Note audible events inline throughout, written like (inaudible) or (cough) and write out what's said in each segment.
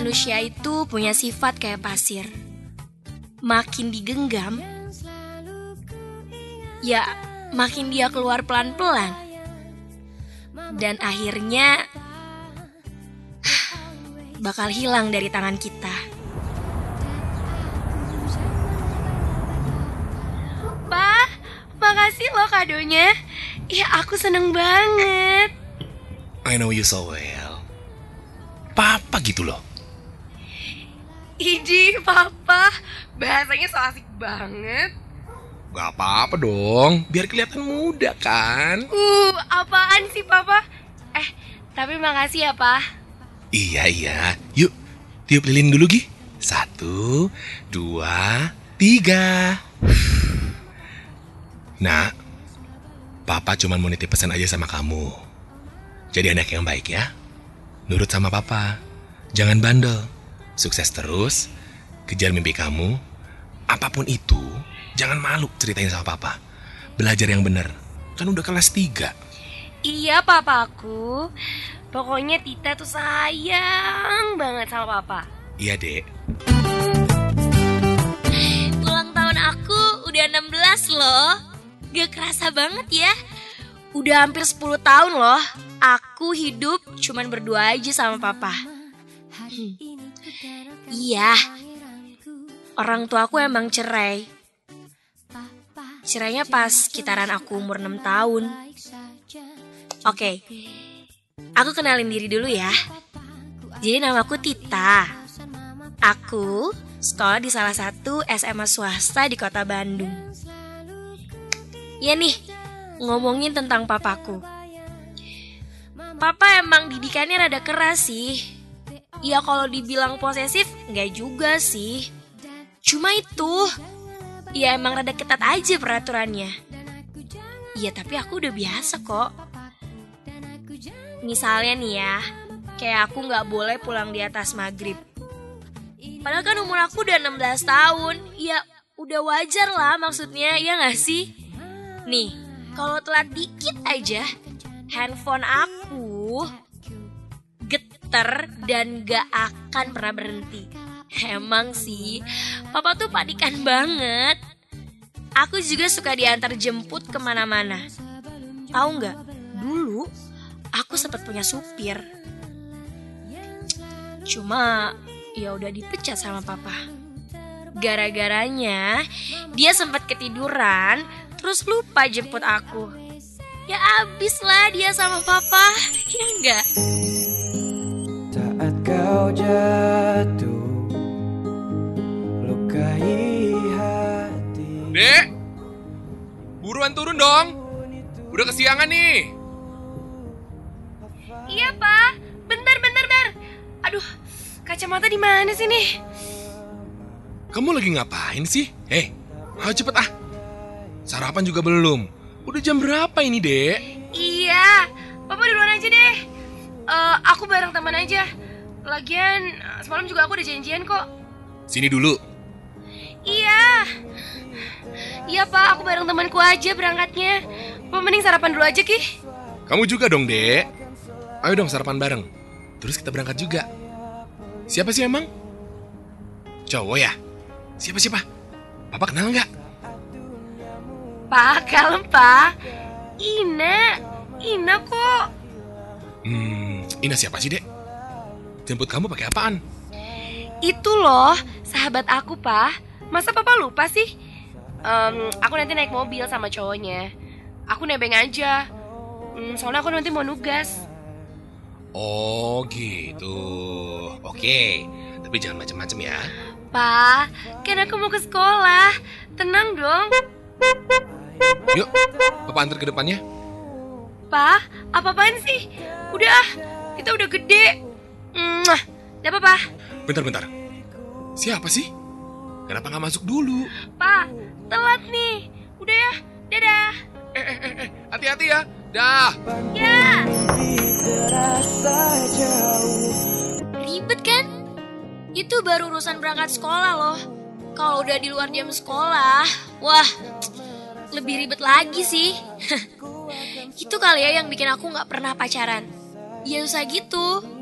Manusia itu punya sifat kayak pasir. Makin digenggam, ya makin dia keluar pelan-pelan. Dan akhirnya (sighs) bakal hilang dari tangan kita. Pak, makasih loh kadonya. Ya aku seneng banget. I know you so well. Papa gitu loh. Iji, papa. Bahasanya so asik banget. Gak apa-apa dong, biar kelihatan muda kan. Uh, apaan sih papa? Eh, tapi makasih ya, Pak. Iya, iya. Yuk, tiup lilin dulu, Gi. Satu, dua, tiga. Nah, Papa cuma mau nitip pesan aja sama kamu. Jadi anak yang baik ya. Nurut sama Papa. Jangan bandel. Sukses terus. Kejar mimpi kamu. Apa pun itu, jangan malu ceritain sama Papa. Belajar yang benar. Kan udah kelas 3. Iya, papaku. Pokoknya Tita tuh sayang banget sama papa. Iya, Dek. Ulang tahun aku udah 16 loh. Gak kerasa banget ya. Udah hampir 10 tahun loh. Aku hidup cuman berdua aja sama papa. Hmm. Iya. Orang tua aku emang cerai. Cerainya pas sekitaran aku umur 6 tahun. Oke. Aku kenalin diri dulu ya. Jadi namaku Tita. Aku sekolah di salah satu SMA swasta di kota Bandung. Ya nih, ngomongin tentang papaku. Papa emang didikannya rada keras sih. Ya kalau dibilang posesif, nggak juga sih. Cuma itu, ya emang rada ketat aja peraturannya. Ya tapi aku udah biasa kok. Misalnya nih ya, kayak aku nggak boleh pulang di atas maghrib. Padahal kan umur aku udah 16 tahun, ya udah wajar lah maksudnya, ya nggak sih? Nih, kalau telat dikit aja, handphone aku geter dan gak akan pernah berhenti. Emang sih, papa tuh panikan banget. Aku juga suka diantar jemput ke mana-mana. Tahu nggak? Dulu aku sempat punya supir. Cuma ya udah dipecat sama papa. Gara-garanya dia sempat ketiduran terus lupa jemput aku. Ya abis lah dia sama papa, ya enggak? Kau jatuh Lukai hati Dek, buruan turun dong. Udah kesiangan nih. Iya pak, bentar bentar bentar. Aduh, kacamata di mana sih nih? Kamu lagi ngapain sih? Eh, ayo cepet ah. Sarapan juga belum. Udah jam berapa ini, Dek? Iya, papa duluan aja deh. Eh, aku bareng teman aja. Lagian semalam juga aku udah janjian kok. Sini dulu. Iya. Iya pak, aku bareng temanku aja berangkatnya. Papa mending sarapan dulu aja ki. Kamu juga dong, Dek. Ayo dong sarapan bareng. Terus kita berangkat juga. Siapa sih emang? Cowok ya? Siapa-siapa? Papa kenal nggak? Pak, kalem pak. Ina, Ina kok. Hmm, Ina siapa sih, Dek? Jemput kamu pakai apaan? Itu loh, sahabat aku pak. Masa papa lupa sih? Em, aku nanti naik mobil sama cowoknya. Aku nebeng aja. Hmm, soalnya aku nanti mau nugas. Oh, gitu. Oke, tapi jangan macem-macem ya. Pak, kan aku mau ke sekolah. Tenang dong. Yuk, Papa antar ke depannya. Pak, apa-apaan sih? Udah, ah, kita udah gede. Mwah, Udah apa, Pak? Bentar-bentar. Siapa sih? Kenapa nggak masuk dulu? Pak, telat nih. Udah ya, dadah. Eh, eh, eh, eh, hati-hati ya. Dah. Ya. Ribet kan? Itu baru urusan berangkat sekolah loh. Kalau udah di luar jam sekolah, wah, lebih ribet lagi sih. (laughs) Itu kali ya yang bikin aku nggak pernah pacaran. Ya usah gitu.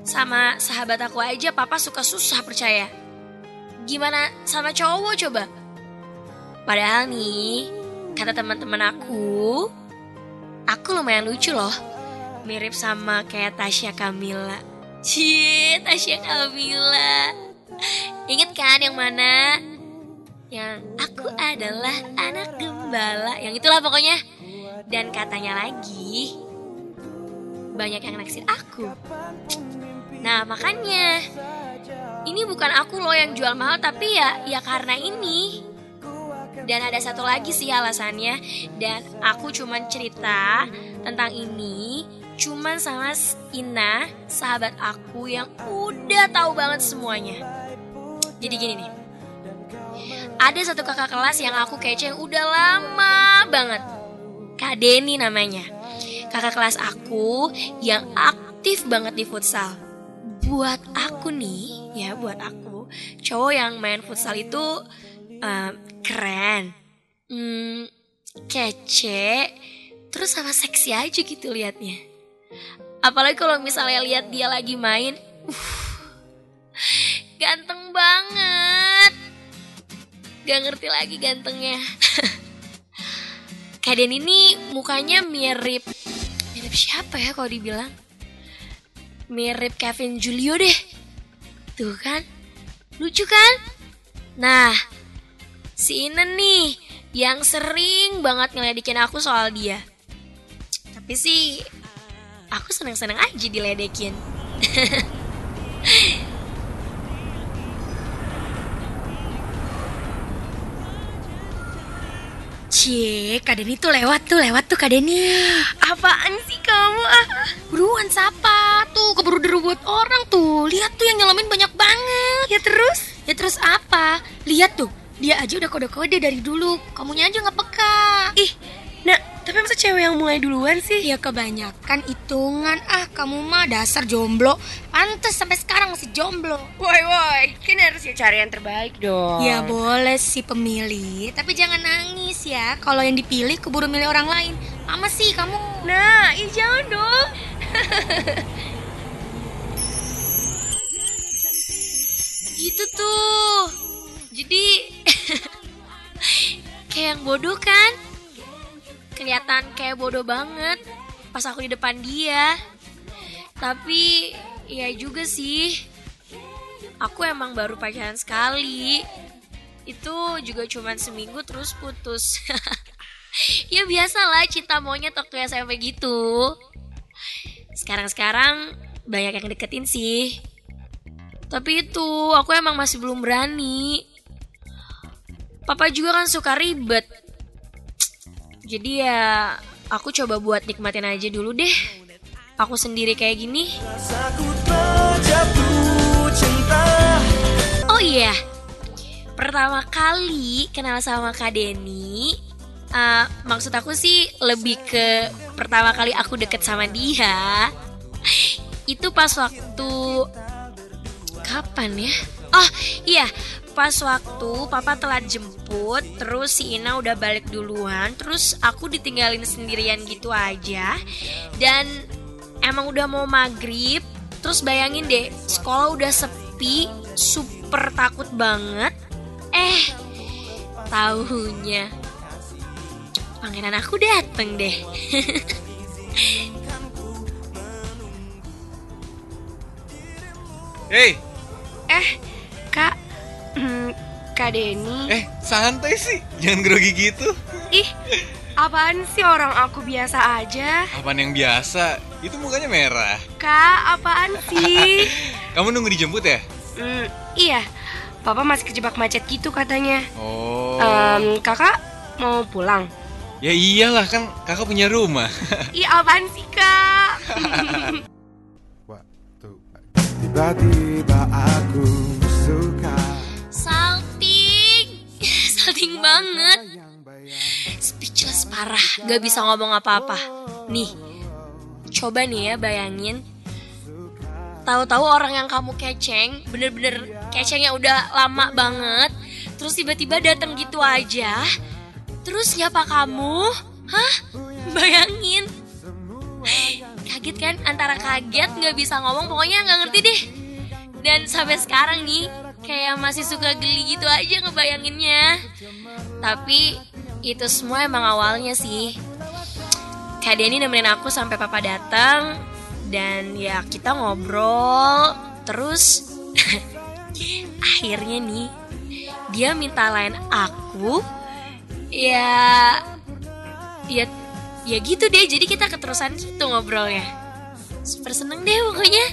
Sama sahabat aku aja papa suka susah percaya. Gimana sama cowok coba? Padahal nih, kata teman-teman aku, aku lumayan lucu loh. Mirip sama kayak Tasya Kamila. Cie, Tasya Kamila. Ingat kan yang mana? Yang aku adalah anak gembala. Yang itulah pokoknya. Dan katanya lagi, banyak yang naksir aku. Nah makanya, ini bukan aku loh yang jual mahal, tapi ya ya karena ini. Dan ada satu lagi sih alasannya, dan aku cuman cerita tentang ini cuman sama Ina, sahabat aku yang udah tahu banget semuanya. Jadi gini nih, ada satu kakak kelas yang aku kece yang udah lama banget. Kak Deni namanya. Kakak kelas aku yang aktif banget di futsal. Buat aku nih, ya buat aku, cowok yang main futsal itu em, keren, hmm, kece, terus sama seksi aja gitu liatnya. Apalagi kalau misalnya lihat dia lagi main, uh, ganteng banget. Gak ngerti lagi gantengnya. (laughs) Kak Den ini mukanya mirip mirip siapa ya kalau dibilang? Mirip Kevin Julio deh. Tuh kan? Lucu kan? Nah, si Inen nih yang sering banget ngeledekin aku soal dia. Tapi sih aku seneng-seneng aja diledekin. (laughs) Cie, Kak Deni tuh lewat tuh, lewat tuh Kak Deni. Apaan sih kamu? Ah, Buruan sapa tuh, keburu deru buat orang tuh. Lihat tuh yang nyelamin banyak banget. ya terus? Ya terus apa? Lihat tuh, dia aja udah kode-kode dari dulu. Kamunya aja nggak peka. Ih, nah, tapi masa cewek yang mulai duluan sih? Ya kebanyakan hitungan. Ah, kamu mah dasar jomblo. Pantes sampai sekarang masih jomblo. Woi, woi, kan harus ya cari yang terbaik dong. Ya boleh sih pemilih, tapi jangan nangis ya. Kalau yang dipilih keburu milih orang lain. Mama sih kamu. Nah, ih jangan dong. (laughs) Gitu tuh. Jadi (laughs) kayak yang bodoh kan? Kelihatan kayak bodoh banget pas aku di depan dia. Tapi ya juga sih. Aku emang baru pacaran sekali. Itu juga cuman seminggu terus putus. (laughs) (laughs) ya biasalah cinta monyet waktu SMP gitu. Sekarang-sekarang banyak yang deketin sih. Tapi itu aku emang masih belum berani. Papa juga kan suka ribet. Jadi ya aku coba buat nikmatin aja dulu deh. Aku sendiri kayak gini. Oh iya, pertama kali kenal sama Kak Denny, eh, maksud aku sih lebih ke pertama kali aku deket sama dia. Itu pas waktu kapan ya? Oh iya, pas waktu papa telat jemput, terus si Ina udah balik duluan, terus aku ditinggalin sendirian gitu aja, dan emang udah mau maghrib, terus bayangin deh, sekolah udah sepi, super takut banget. Eh, tahunya pangeran aku dateng deh. (laughs) Hei, Eh, Kak, hmm, Kak Denny. eh santai sih, jangan grogi gitu. Ih, apaan sih orang aku biasa aja? Apaan yang biasa? Itu mukanya merah. Kak, apaan sih? (laughs) Kamu nunggu dijemput ya? Hmm, iya, Papa masih kejebak macet gitu katanya. Oh. Em, kakak mau pulang? Ya iyalah kan kakak punya rumah. (laughs) Ih, apaan sih, Kak? (laughs) Tiba-tiba aku suka Salting, (laughs) salting banget. Speechless parah, gak bisa ngomong apa-apa. Nih, coba nih ya bayangin. Tahu-tahu orang yang kamu keceng, bener-bener kecengnya udah lama banget. Terus tiba-tiba datang gitu aja. Terus nyapa kamu? Hah? Bayangin. kaget kan antara kaget nggak bisa ngomong pokoknya nggak ngerti deh dan sampai sekarang nih kayak masih suka geli gitu aja ngebayanginnya tapi itu semua emang awalnya sih Kak Denny nemenin aku sampai papa datang dan ya kita ngobrol terus (laughs) akhirnya nih dia minta lain aku ya ya ya gitu deh jadi kita keterusan gitu ngobrolnya super seneng deh pokoknya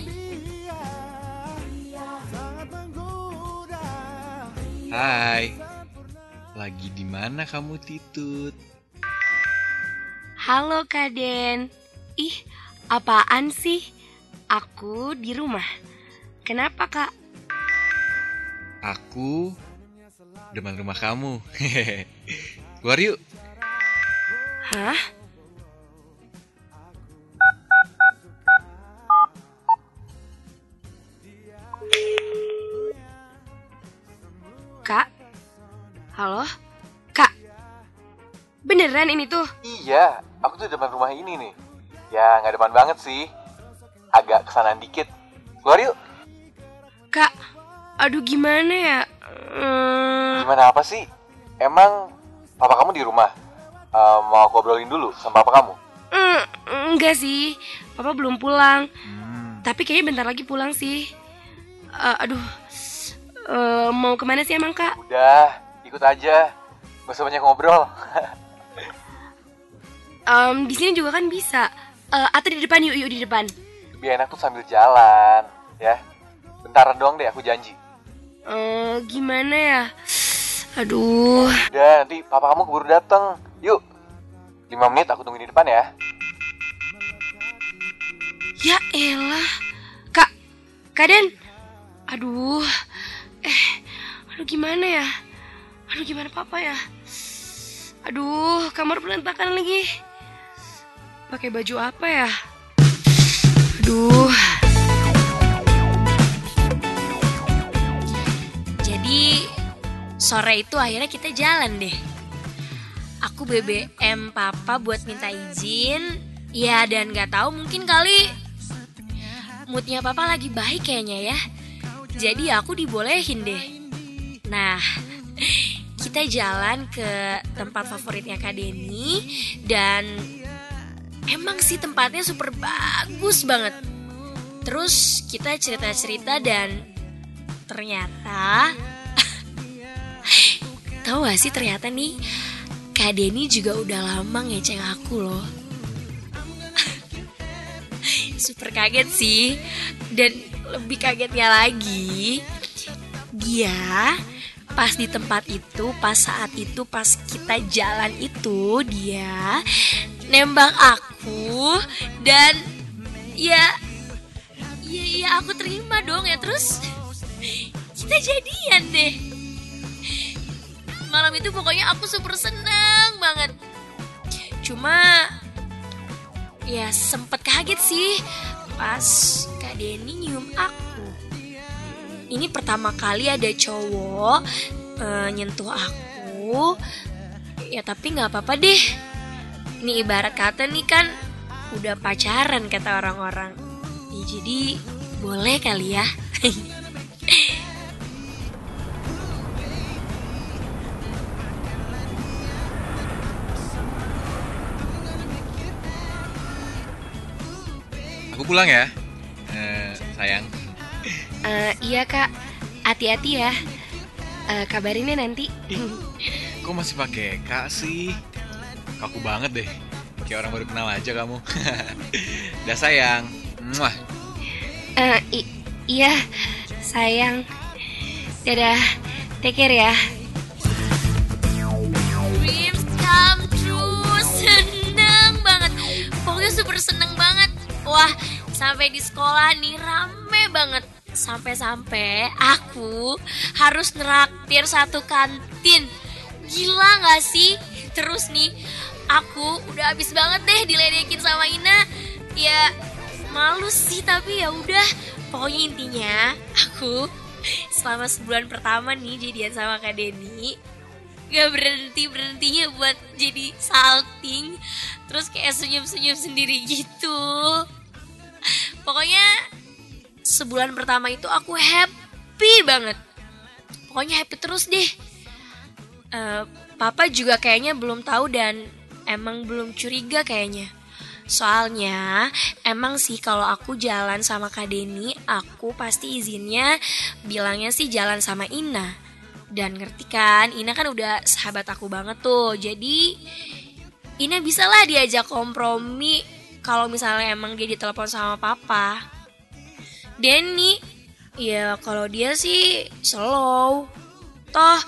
Hai. Lagi di mana kamu Titut? Halo Kak Den. Ih, apaan sih? Aku di rumah. Kenapa Kak? Aku depan rumah kamu. (laughs) Keluar yuk. Hah? Kak? Halo? Kak? Beneran ini tuh? Iya, aku tuh depan rumah ini nih. Ya, nggak depan banget sih. Agak kesanan dikit. Keluar yuk. Kak, aduh gimana ya? Hmm, Gimana apa sih? Emang papa kamu di rumah? Eh, mau aku obrolin dulu sama papa kamu? mm, enggak sih, papa belum pulang. Hmm. Tapi kayaknya bentar lagi pulang sih. Eh, aduh, Eh, mau ke mana sih emang kak? Udah, ikut aja. Gak usah banyak ngobrol. (laughs) Em, di sini juga kan bisa. Eh, atau di depan yuk, yuk di depan. Lebih enak tuh sambil jalan, ya. Bentaran doang deh, aku janji. Eh, gimana ya? Aduh, Udah, nanti papa kamu keburu dateng. Yuk, 5 menit aku tungguin di depan ya. ya elah. Kak, Kak Den. Aduh, eh, aduh gimana ya? Aduh gimana papa ya? Aduh, kamar berantakan lagi. Pakai baju apa ya? Aduh. Sore itu akhirnya kita jalan deh. Aku BBM papa buat minta izin. Ya dan nggak tahu mungkin kali moodnya papa lagi baik kayaknya ya. Jadi aku dibolehin deh. Nah, (laughs) kita jalan ke tempat favoritnya Kak Denny dan emang sih tempatnya super bagus banget. Terus kita cerita-cerita dan ternyata tahu gak sih ternyata nih Kak Denny juga udah lama ngeceng aku loh. (laughs) Super kaget sih. Dan lebih kagetnya lagi dia pas di tempat itu pas saat itu pas kita jalan itu dia nembak aku dan ya ya ya aku terima dong ya. Terus kita jadian deh malam itu pokoknya aku super senang banget. Cuma ya sempet kaget sih pas kak Denny nyium aku. Ini pertama kali ada cowok eh, nyentuh aku. Ya tapi nggak apa-apa deh. Ini ibarat kata nih kan udah pacaran kata orang-orang. Ya jadi boleh kali ya (laughs) pulang ya. Eh, sayang. Eh, iya kak, hati-hati ya. Eh, kabarinnya nanti. Kok masih pakai kak sih? Kaku banget deh. Kayak orang baru kenal aja kamu. (laughs) Dah sayang. Muah. Eh, i- iya, sayang. Dadah, take care ya. Dreams come true Seneng banget Pokoknya super seneng banget Wah sampai di sekolah nih rame banget. Sampai-sampai aku harus neraktir satu kantin. Gila gak sih? Terus nih aku udah habis banget deh diledekin sama Ina. Ya malu sih tapi ya udah. Pokoknya intinya aku selama sebulan pertama nih jadian sama Kak Denny. Gak berhenti berhentinya buat jadi salting. Terus kayak senyum senyum sendiri gitu Pokoknya sebulan pertama itu aku happy banget. Pokoknya happy terus deh. Eh, Papa juga kayaknya belum tahu dan emang belum curiga kayaknya. Soalnya emang sih kalau aku jalan sama Kak Deni, aku pasti izinnya bilangnya sih jalan sama Ina. Dan ngerti kan, Ina kan udah sahabat aku banget tuh. Jadi Ina bisa lah diajak kompromi kalau misalnya emang dia ditelepon sama papa. Denny, ya kalau dia sih slow. Toh,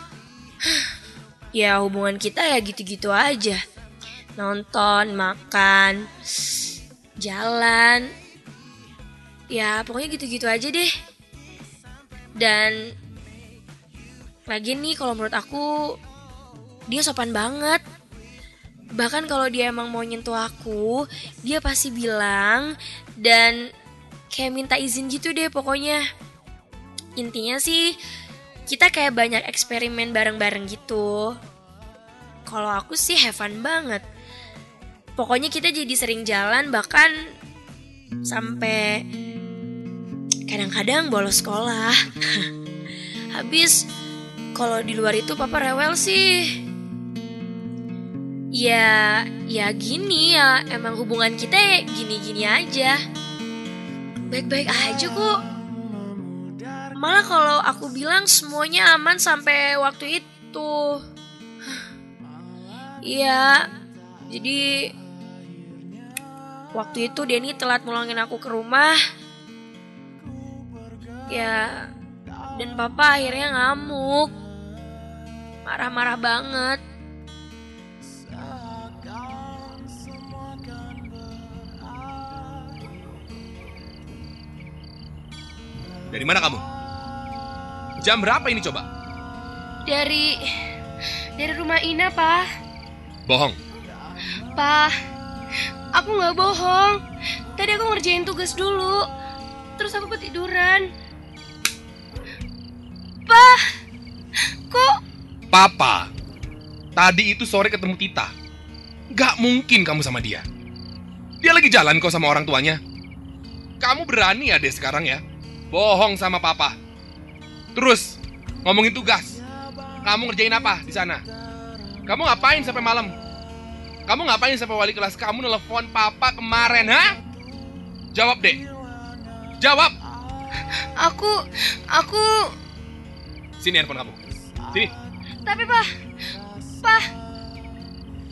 ya hubungan kita ya gitu-gitu aja. Nonton, makan, jalan. Ya pokoknya gitu-gitu aja deh. Dan lagi nih kalau menurut aku dia sopan banget. Bahkan kalau dia emang mau nyentuh aku, dia pasti bilang dan kayak minta izin gitu deh pokoknya. Intinya sih kita kayak banyak eksperimen bareng-bareng gitu. Kalau aku sih have fun banget. Pokoknya kita jadi sering jalan bahkan sampai kadang-kadang bolos sekolah. (laughs) Habis kalau di luar itu papa rewel sih. Ya, ya gini ya, emang hubungan kita ya gini-gini aja. Baik-baik aja kok. Malah kalau aku bilang semuanya aman sampai waktu itu. Iya, jadi waktu itu Denny telat mulangin aku ke rumah. Ya, dan papa akhirnya ngamuk. Marah-marah banget. Dari mana kamu? Jam berapa ini coba? Dari dari rumah Ina, Pak. Bohong. Pak, aku nggak bohong. Tadi aku ngerjain tugas dulu. Terus aku ketiduran. Pak, kok Papa, tadi itu sore ketemu Tita. Gak mungkin kamu sama dia. Dia lagi jalan kok sama orang tuanya. Kamu berani ya deh sekarang ya? Bohong sama papa. Terus, ngomongin tugas. Kamu ngerjain apa di sana? Kamu ngapain sampai malam? Kamu ngapain sampai wali kelas kamu nelfon papa kemarin, ha? Jawab deh. Jawab. aku aku Sini handphone kamu. Sini. tapi Pak, Pak,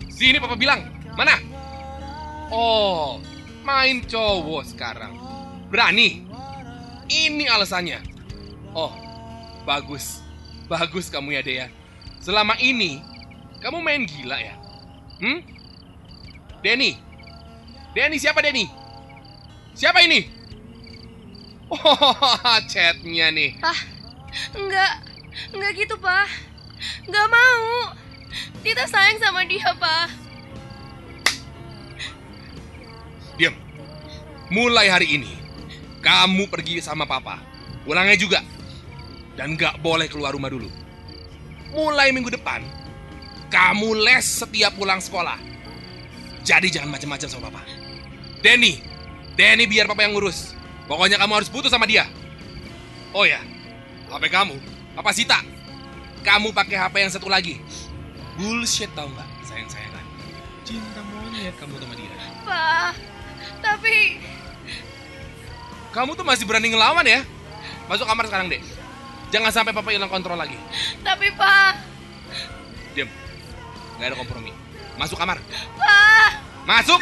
Sini papa bilang. Mana? Oh, main cowok sekarang. Berani? Ini alasannya. Oh, bagus. Bagus kamu ya, Dea. Selama ini, kamu main gila ya? Hmm? Denny? Denny, siapa Denny? Siapa ini? (laughs) Oh, chatnya nih. enggak, enggak gitu Pak. Enggak mau. Tita sayang sama dia Pak. Diam. Mulai hari ini, kamu pergi sama papa. Pulangnya juga. Dan gak boleh keluar rumah dulu. Mulai minggu depan, kamu les setiap pulang sekolah. Jadi jangan macam-macam sama papa. Denny, Denny biar papa yang ngurus. Pokoknya kamu harus putus sama dia. Oh ya, HP kamu, Papa Sita. Kamu pakai HP yang satu lagi. Bullshit tau nggak, sayang-sayangan. Cinta monyet kamu sama dia. Pak, tapi Kamu tuh masih berani ngelawan ya? Masuk kamar sekarang, Dek. Jangan sampai papa hilang kontrol lagi. tapi Pak, Diam. Gak ada kompromi. Masuk kamar. Pak. Masuk!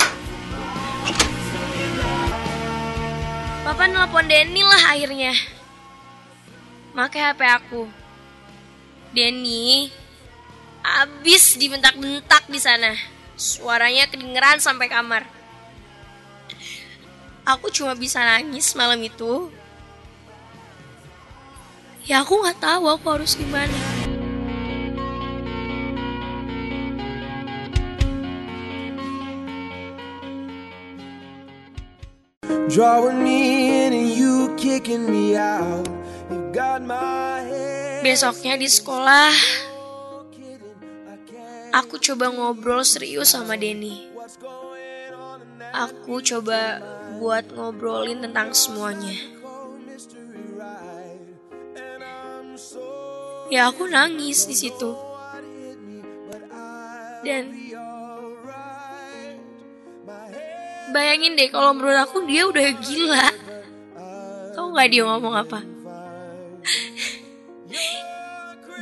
Papa nelpon Denny lah akhirnya. Pakai HP aku. Denny abis dibentak-bentak di sana. Suaranya kedengeran sampai kamar. Aku cuma bisa nangis malam itu. Ya aku nggak tahu aku harus gimana. Besoknya di sekolah, aku coba ngobrol serius sama Denny. Aku coba buat ngobrolin tentang semuanya. Ya aku nangis di situ. Dan bayangin deh kalau menurut aku dia udah gila. Tahu nggak dia ngomong apa?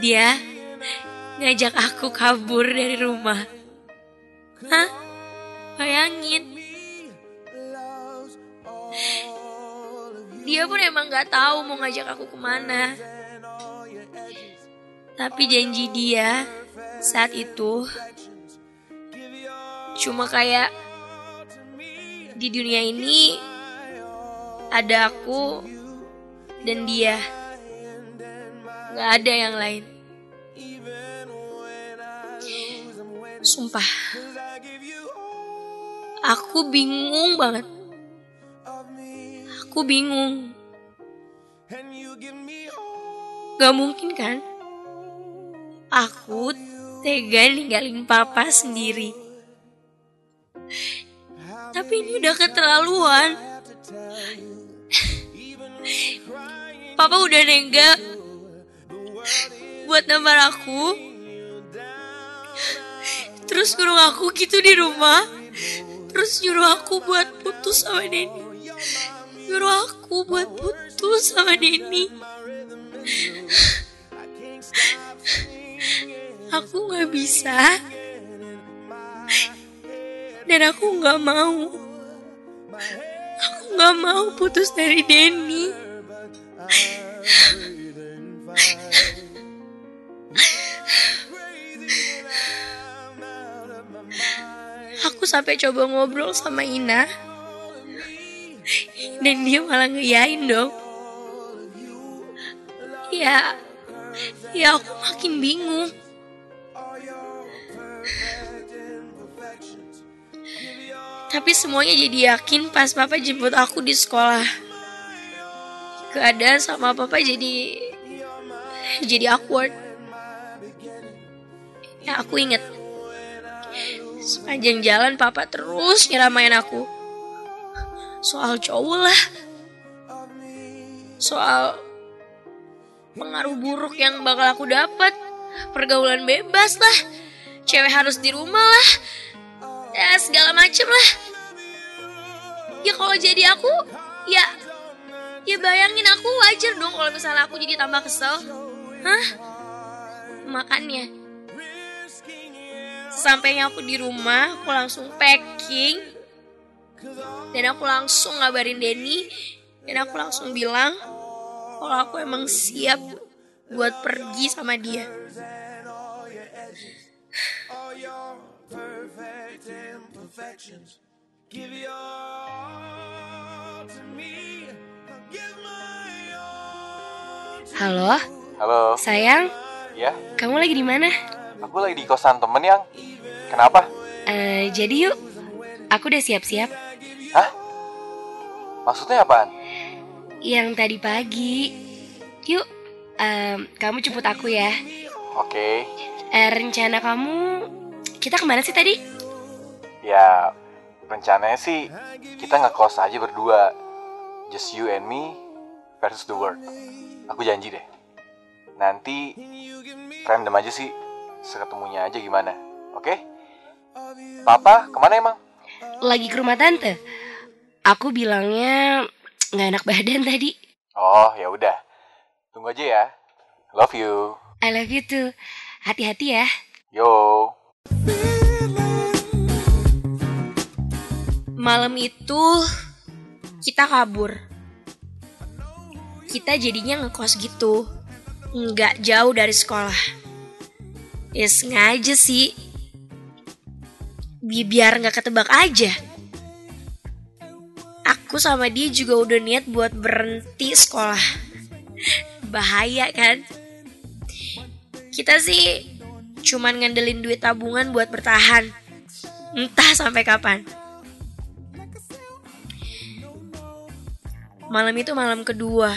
dia ngajak aku kabur dari rumah. Hah? Bayangin. Dia pun emang gak tahu mau ngajak aku ke mana. Tapi janji dia saat itu cuma kayak di dunia ini ada aku dan dia. Gak ada yang lain. Sumpah. Aku bingung banget. Aku bingung. Gak mungkin kan? Aku tega ninggalin papa sendiri. Tapi ini udah keterlaluan. (laughs) Papa udah nega buat nampar aku. Terus kurung aku gitu di rumah. Terus nyuruh aku buat putus sama Denny. Nyuruh aku buat putus sama Denny. Aku gak bisa. Dan aku gak mau. Aku gak mau putus dari Denny. Aku sampai coba ngobrol sama Ina. Dan dia malah ngeyain dong. Ya, ya aku makin bingung. Tapi semuanya jadi yakin pas papa jemput aku di sekolah. Keadaan sama papa jadi jadi awkward. Ya aku inget Sepanjang jalan papa terus nyeramain aku Soal cowok lah. Soal pengaruh buruk yang bakal aku dapat. Pergaulan bebas lah. Cewek harus di rumah lah. Ya segala macem lah. Ya kalau jadi aku Ya Ya bayangin aku wajar dong kalau misalnya aku jadi tambah kesel. Hah? Makannya Sampainya aku di rumah, aku langsung packing. Dan aku langsung ngabarin Denny. Dan aku langsung bilang kalau aku emang siap buat pergi sama dia. Halo, Halo, sayang, ya? kamu lagi di mana? Aku lagi di kosan temen yang. Kenapa? Eh, jadi yuk, aku udah siap-siap. Hah? Maksudnya apaan? Yang tadi pagi. Yuk, em, kamu jemput aku ya. Oke, Eh, rencana kamu, kita ke mana sih tadi? ya rencananya sih kita ngekos aja berdua. Just you and me versus the world. Aku janji deh. Nanti random aja sih, seketemunya aja gimana. Oke? Papa ke mana emang? Lagi ke rumah tante. Aku bilangnya nggak enak badan tadi. Oh ya udah, tunggu aja ya. Love you. I love you too. Hati-hati ya. Yo. Malam itu kita kabur. Kita jadinya ngekos gitu. Nggak jauh dari sekolah. Ya sengaja sih. Bi- Biar nggak ketebak aja. Aku sama dia juga udah niat buat berhenti sekolah. Bahaya kan? Kita sih cuman ngandelin duit tabungan buat bertahan. Entah sampai kapan. Malam itu malam kedua.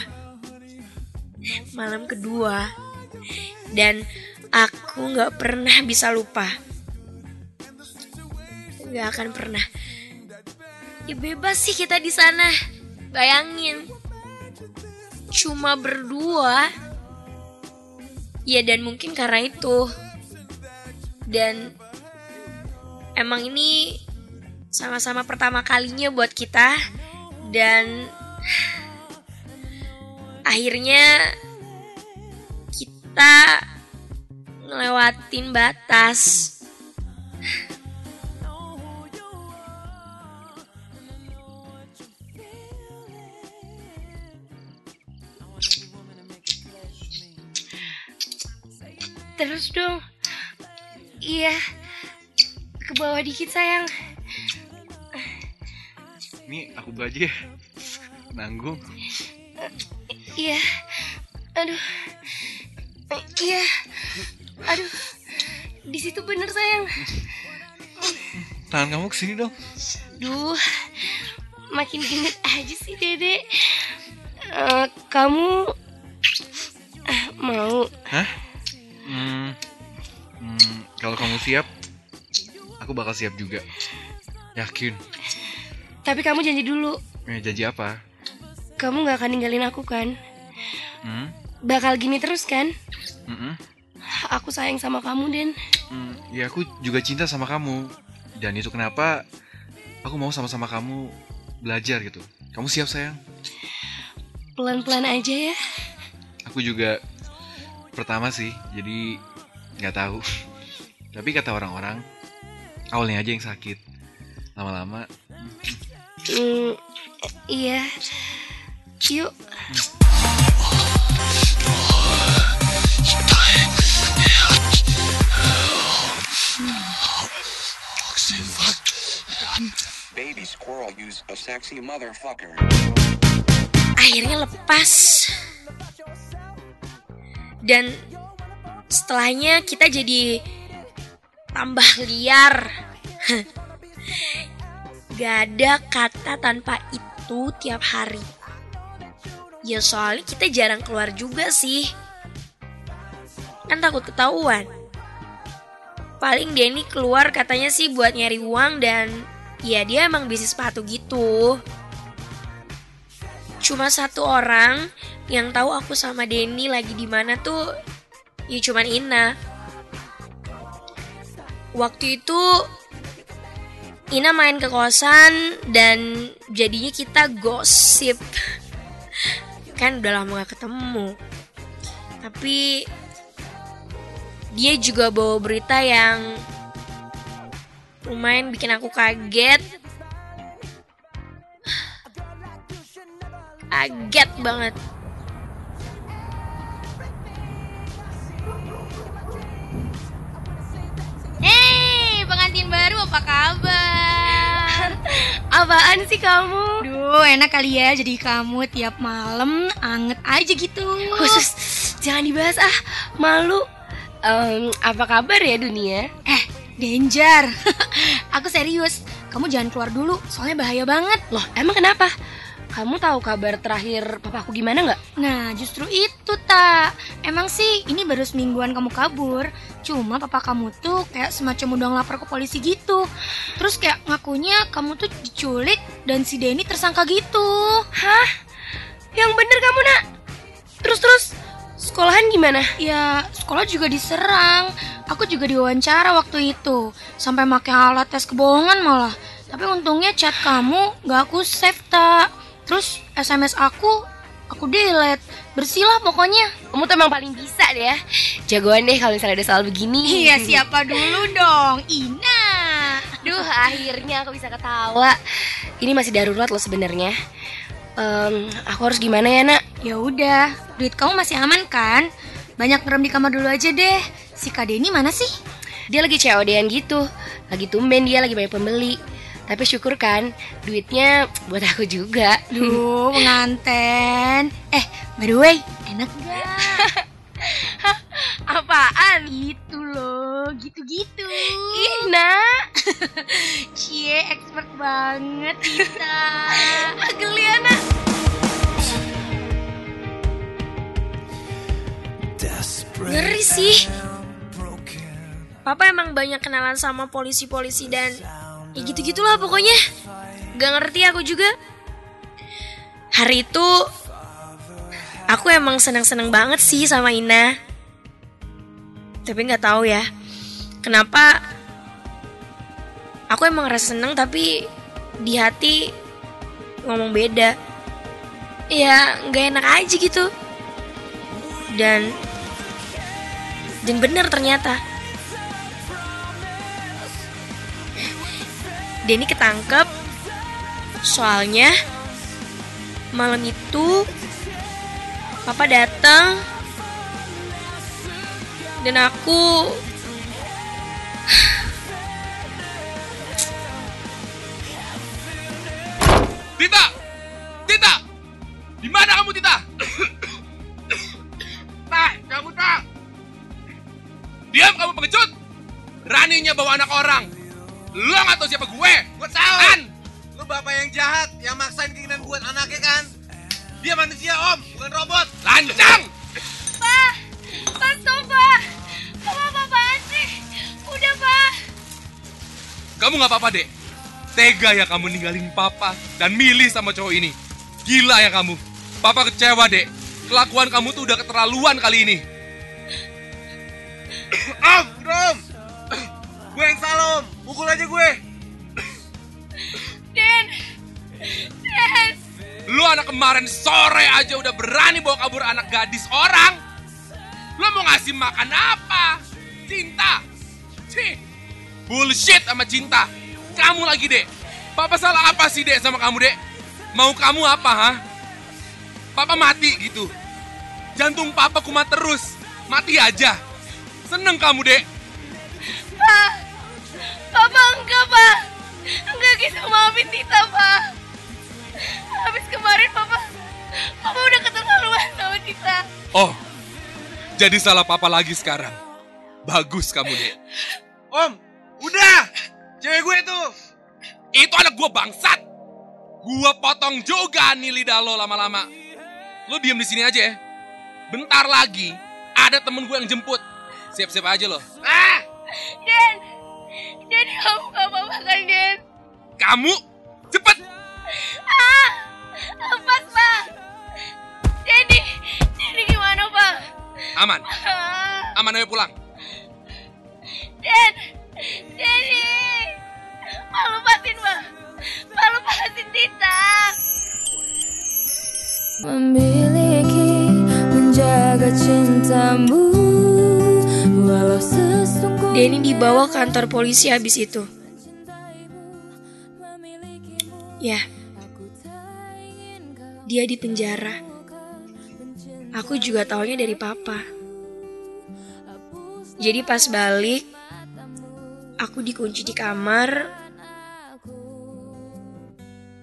Malam kedua. Dan aku gak pernah bisa lupa. Gak akan pernah. Ya bebas sih kita di sana. Bayangin. Cuma berdua. Ya dan mungkin karena itu. Dan emang ini sama-sama pertama kalinya buat kita dan akhirnya kita ngelewatin batas. Terus dong. Iya. Ke bawah dikit sayang. Ini aku baju ya. Nanggung. Iya. Aduh. Eh, Iya. Aduh. Di situ bener sayang. Tangan kamu ke sini dong. Duh. Makin gendut aja sih Dede. Eh, kamu eh, mau Hah? Hmm, hmm, kalau kamu siap, aku bakal siap juga. Yakin. tapi kamu janji dulu Eh, janji apa? kamu nggak akan ninggalin aku kan Hmm? bakal gini terus kan Mm-mm. aku sayang sama kamu Den Hmm, ya aku juga cinta sama kamu. Dan itu kenapa aku mau sama-sama kamu belajar gitu. Kamu siap sayang? pelan-pelan aja ya Aku juga pertama sih, jadi nggak tahu. Tapi kata orang-orang, awalnya aja yang sakit. Lama-lama, Hmm, iya yuk Baby squirrel use a sexy motherfucker. akhirnya lepas dan setelahnya kita jadi tambah liar. (laughs) Gak ada kata tanpa itu tiap hari. Ya soalnya kita jarang keluar juga sih. Kan takut ketahuan. Paling Denny keluar katanya sih buat nyari uang dan ya dia emang bisnis sepatu gitu cuma satu orang yang tahu aku sama Denny lagi di mana tuh ya cuman Ina. Waktu itu Ina main ke kosan dan jadinya kita gosip. Kan udah lama gak ketemu. Tapi dia juga bawa berita yang lumayan bikin aku kaget. Kaget banget. Hei, pengantin baru apa kabar? (laughs) apaan sih kamu Duh, enak kali ya jadi kamu tiap malam anget aja gitu. khusus jangan dibahas ah malu Em, apa kabar ya dunia Eh, danger. (laughs) Aku serius. Kamu jangan keluar dulu, soalnya bahaya banget. loh emang kenapa kamu tahu kabar terakhir papaku gimana nggak Nah, justru itu, tak. Emang sih, ini baru semingguan kamu kabur. Cuma papa kamu tuh kayak semacam udah ngelapor ke polisi gitu. Terus kayak ngakunya kamu tuh diculik dan si Denny tersangka gitu. hah yang bener kamu nak terus terus sekolahan gimana Ya, sekolah juga diserang. Aku juga diwawancara waktu itu. Sampai pakai alat tes kebohongan malah. Tapi untungnya chat kamu gak aku save, tak. Terus SMS aku, aku delete. Bersih lah pokoknya. kamu tuh emang paling bisa deh ya jagoan deh kalau misalnya ada soal begini Iya, siapa dulu dong? Ina. Duh, akhirnya aku bisa ketawa. Ini masih darurat loh sebenarnya. Em, aku harus gimana ya, Nak? Ya udah, duit kamu masih aman kan? Banyak ngerem di kamar dulu aja deh. Si Kak Denny mana sih? Dia lagi COD-an gitu. Lagi tumben dia lagi banyak pembeli. Tapi syukur kan, duitnya buat aku juga. Duh, penganten. Eh, by the way, enak (laughs) gak? Apaan? Itu loh, gitu-gitu. Ih, Nak. (laughs) Cie, expert banget kita. (laughs) Geli ya, Nak. Ngeri sih. Papa emang banyak kenalan sama polisi-polisi dan ya gitu-gitulah pokoknya. Gak ngerti aku juga. Hari itu aku emang seneng-seneng banget sih sama Ina. Tapi nggak tahu ya, kenapa aku emang rasa seneng tapi di hati ngomong beda. Ya nggak enak aja gitu. Dan dan bener ternyata. Denny ketangkep soalnya malam itu papa datang dan aku Tita! Tita! Di mana kamu, Tita? Tah, kamu tak. Diam kamu pengecut. Beraninya bawa anak orang. Lo nggak tahu siapa gue? Gue tahu. Kan? Lu bapak yang jahat, yang maksain keinginan buat anaknya kan? Dia manusia om, bukan robot. Lancang! Pak, Pak stop Pak. Papa apaan sih? Udah Pak. Kamu nggak apa-apa, Dek. Tega ya kamu ninggalin papa dan milih sama cowok ini. Gila ya kamu. Papa kecewa, Dek. Kelakuan kamu tuh udah keterlaluan kali ini. om, udah om. gue yang salah om, pukul aja gue. Den. Den. Lu anak kemarin sore aja udah berani bawa kabur anak gadis orang. Lu mau ngasih makan apa? Cinta. Cih. Bullshit sama cinta. Kamu lagi, Dek. Papa salah apa sih, Dek, sama kamu, Dek? Mau kamu apa, ha? Papa mati gitu. Jantung papa kumat terus. Mati aja. Seneng kamu, Dek. Pak. Papa enggak Pak. Enggak bisa maafin Tita Pak. Habis kemarin Papa. Papa udah keterlaluan sama Tita. Oh, jadi salah papa lagi sekarang. Bagus kamu, Dek. Om, udah. Cewek gue tuh. Itu anak gua bangsat. Gua potong juga nih lidah lo lama-lama. Lo diem di sini aja ya. Bentar lagi ada temen gue yang jemput. Siap-siap aja lo. Ah, Kamu cepet. Ah. Lepas Pak. Dedi. Dedi gimana Pak? Aman. Ah. Aman ayo pulang. Den. Dedi. Pak lepasin Pak. Pak lepasin Tita. Memiliki menjaga cintamu Walau sesungguhnya Denny dibawa ke kantor polisi habis itu. Ya, dia di penjara. Aku juga taunya dari papa. Jadi pas balik, aku dikunci di kamar.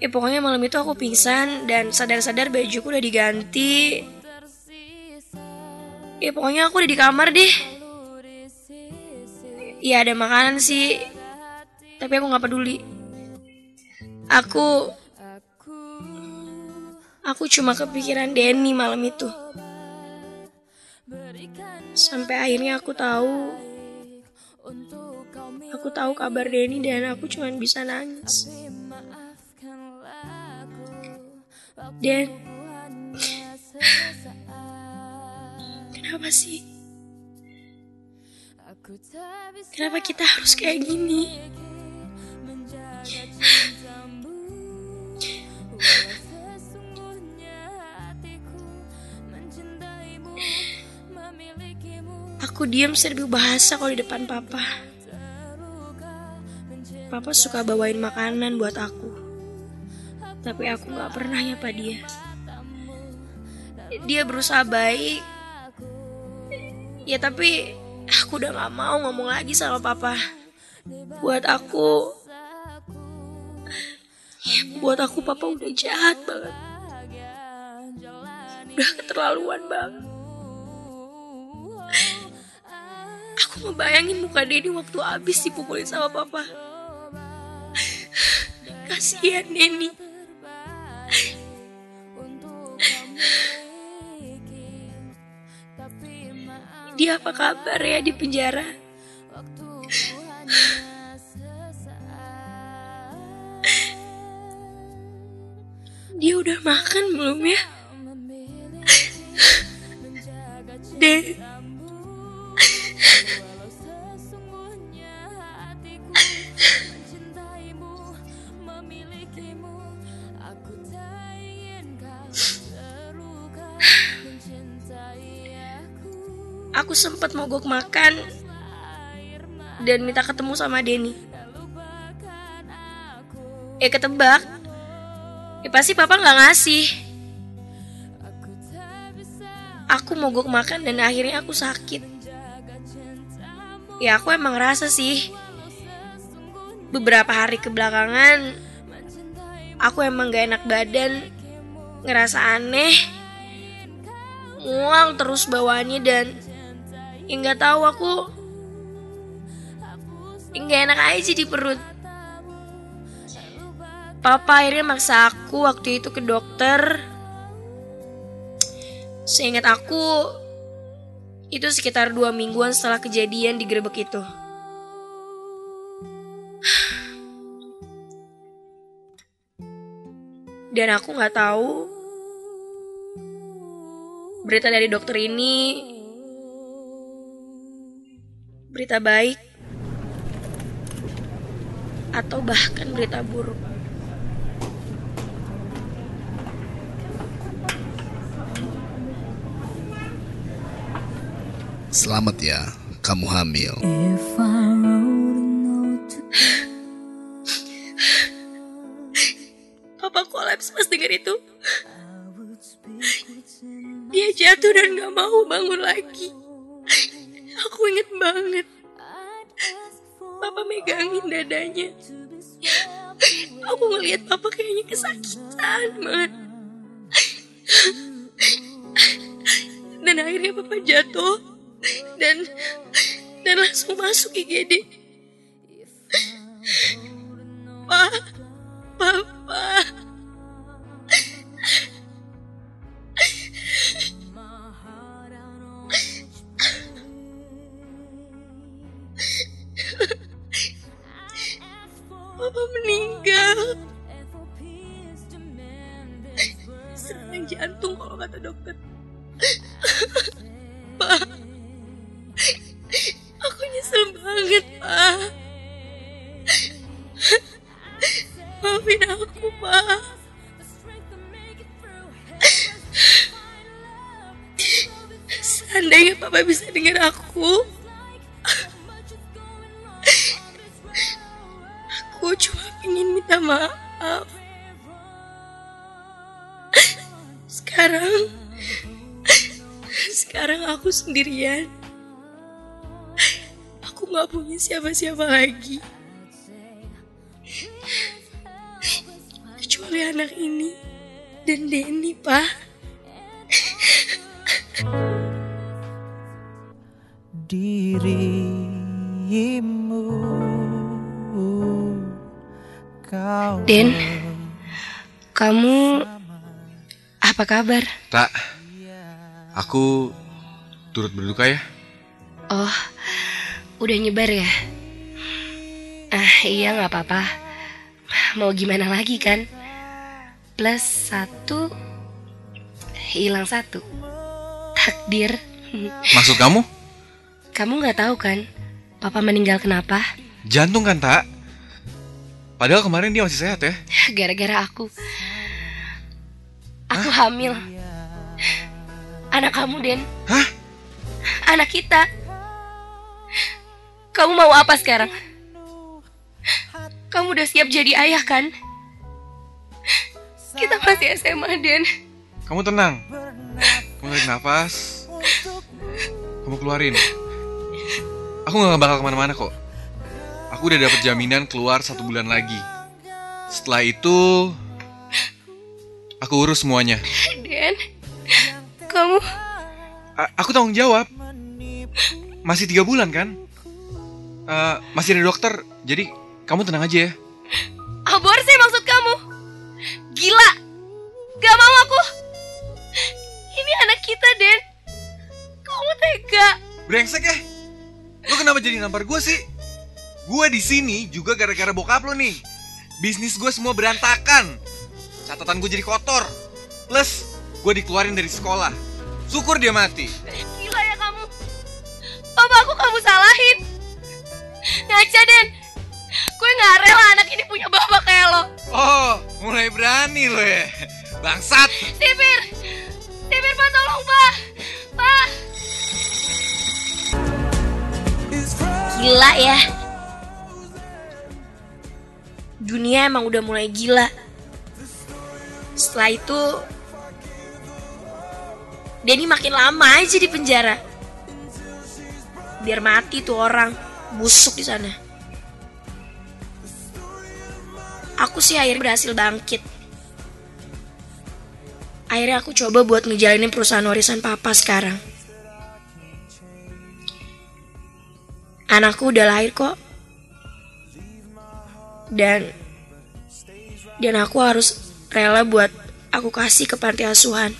Ya pokoknya malam itu aku pingsan dan sadar-sadar bajuku udah diganti. Ya pokoknya aku udah di kamar deh. Iya ada makanan sih, tapi aku nggak peduli. Aku, aku cuma kepikiran Denny malam itu. Sampai akhirnya aku tahu, aku tahu kabar Denny dan aku cuma bisa nangis. Dan kenapa sih? Kenapa kita harus kayak gini? Aku diam serba bahasa kalau di depan papa. Papa suka bawain makanan buat aku. Tapi aku gak pernah nyapa dia. Dia berusaha baik. Ya tapi aku udah gak mau ngomong lagi sama papa. Buat aku, ya, buat aku papa udah jahat banget. Udah keterlaluan banget. Aku ngebayangin muka Denny waktu abis dipukulin sama papa. Kasihan Denny. Dia apa kabar ya di penjara? makan belum ya? Den. Aku sempat mogok makan dan minta ketemu sama Denny. Eh ketebak, ya pasti papa nggak ngasih. Aku mogok makan dan akhirnya aku sakit. Ya aku emang rasa sih. Beberapa hari kebelakangan, aku emang gak enak badan, ngerasa aneh, mual terus bawaannya dan ya nggak tahu aku nggak enak aja di perut. Papa akhirnya maksa aku waktu itu ke dokter. Seingat aku, itu sekitar dua mingguan setelah kejadian di gerbek itu. Dan aku nggak tahu berita dari dokter ini berita baik atau bahkan berita buruk. Selamat ya, kamu hamil. Papa kolaps pas denger itu. Dia jatuh dan gak mau bangun lagi. Aku inget banget. Papa megangin dadanya. Aku ngeliat papa kayaknya kesakitan banget. Dan akhirnya papa jatuh dan dan langsung masuk IGD. Pa, papa. Papa Seandainya Papa bisa dengar aku, aku cuma ingin minta maaf. Sekarang, sekarang aku sendirian. Aku gak punya siapa-siapa lagi. Kecuali anak ini dan Denny, Pak. Dirimu kau Den, kamu apa kabar? Tak, aku turut berduka ya. Oh, udah nyebar ya? Ah, iya nggak apa-apa. Mau gimana lagi kan? Plus satu, hilang satu. Takdir. Maksud kamu? Kamu nggak tahu kan? Papa meninggal kenapa? Jantung kan tak? Padahal kemarin dia masih sehat ya. (laughs) Gara-gara aku. Aku hamil. Anak kamu, Den. Hah? Anak kita. Kamu mau apa sekarang? Kamu udah siap jadi ayah kan? Kita masih SMA, Den. Kamu tenang. Kamu tarik nafas. Kamu keluarin. Aku gak bakal ke mana-mana kok. Aku udah dapet jaminan keluar satu bulan lagi. Setelah itu, aku urus semuanya. Den, kamu A- aku tanggung jawab. Masih tiga bulan kan? Eh, masih ada dokter, jadi kamu tenang aja ya. aborsi maksud kamu? Gila, gak mau aku. Ini anak kita, Den. Kamu tega. Brengsek ya? Lo kenapa jadi nampar gue sih? Gue di sini juga gara-gara bokap lo nih. Bisnis gue semua berantakan. Catatan gue jadi kotor. Plus, gue dikeluarin dari sekolah. Syukur dia mati. Gila ya kamu. Papa aku kamu salahin. Ngaca, Den. Gue gak rela anak ini punya bapak kayak lo. Oh, mulai berani lo ya. Bangsat. Sipir. Sipir, Pak, tolong, Pak. Pak. Gila ya. Dunia emang udah mulai gila. Setelah itu Denny makin lama aja di penjara. Biar mati tuh orang busuk di sana. Aku sih akhirnya berhasil bangkit. Akhirnya aku coba buat ngejalanin perusahaan warisan papa sekarang. Anakku udah lahir kok. Dan dan aku harus rela buat aku kasih ke panti asuhan.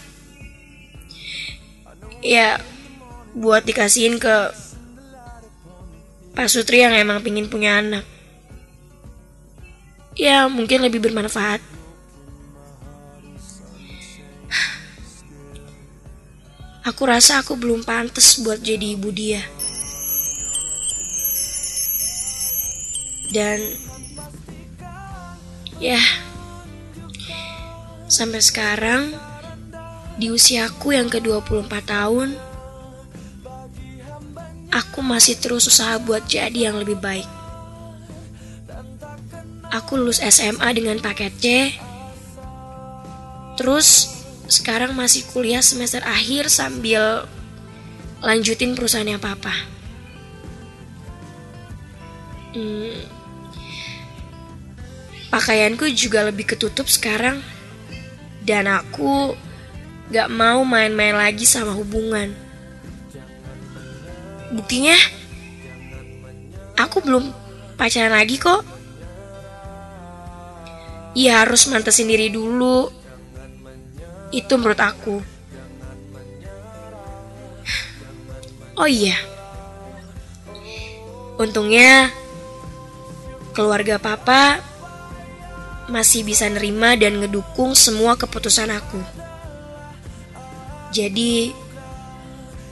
Ya, buat dikasihin ke Pak Sutri yang emang pingin punya anak. Ya, mungkin lebih bermanfaat. Aku rasa aku belum pantas buat jadi ibu dia. Dan ya sampai sekarang di usiaku yang ke-24 tahun aku masih terus usaha buat jadi yang lebih baik. Aku lulus SMA dengan paket C. Terus sekarang masih kuliah semester akhir sambil lanjutin perusahaannya papa. Hmm, pakaianku juga lebih ketutup sekarang. Dan aku gak mau main-main lagi sama hubungan. Buktinya, aku belum pacaran lagi kok. Ya harus mantesin diri dulu. Itu menurut aku. Oh iya. Untungnya keluarga papa masih bisa nerima dan ngedukung semua keputusan aku. Jadi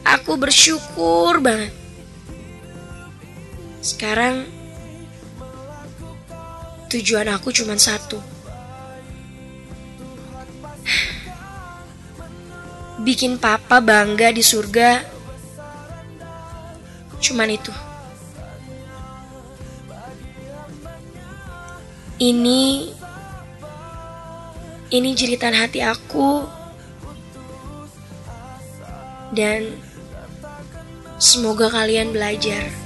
aku bersyukur banget. Sekarang tujuan aku cuma satu. Bikin papa bangga di surga. Cuman itu. Ini ini jeritan hati aku. Dan semoga kalian belajar.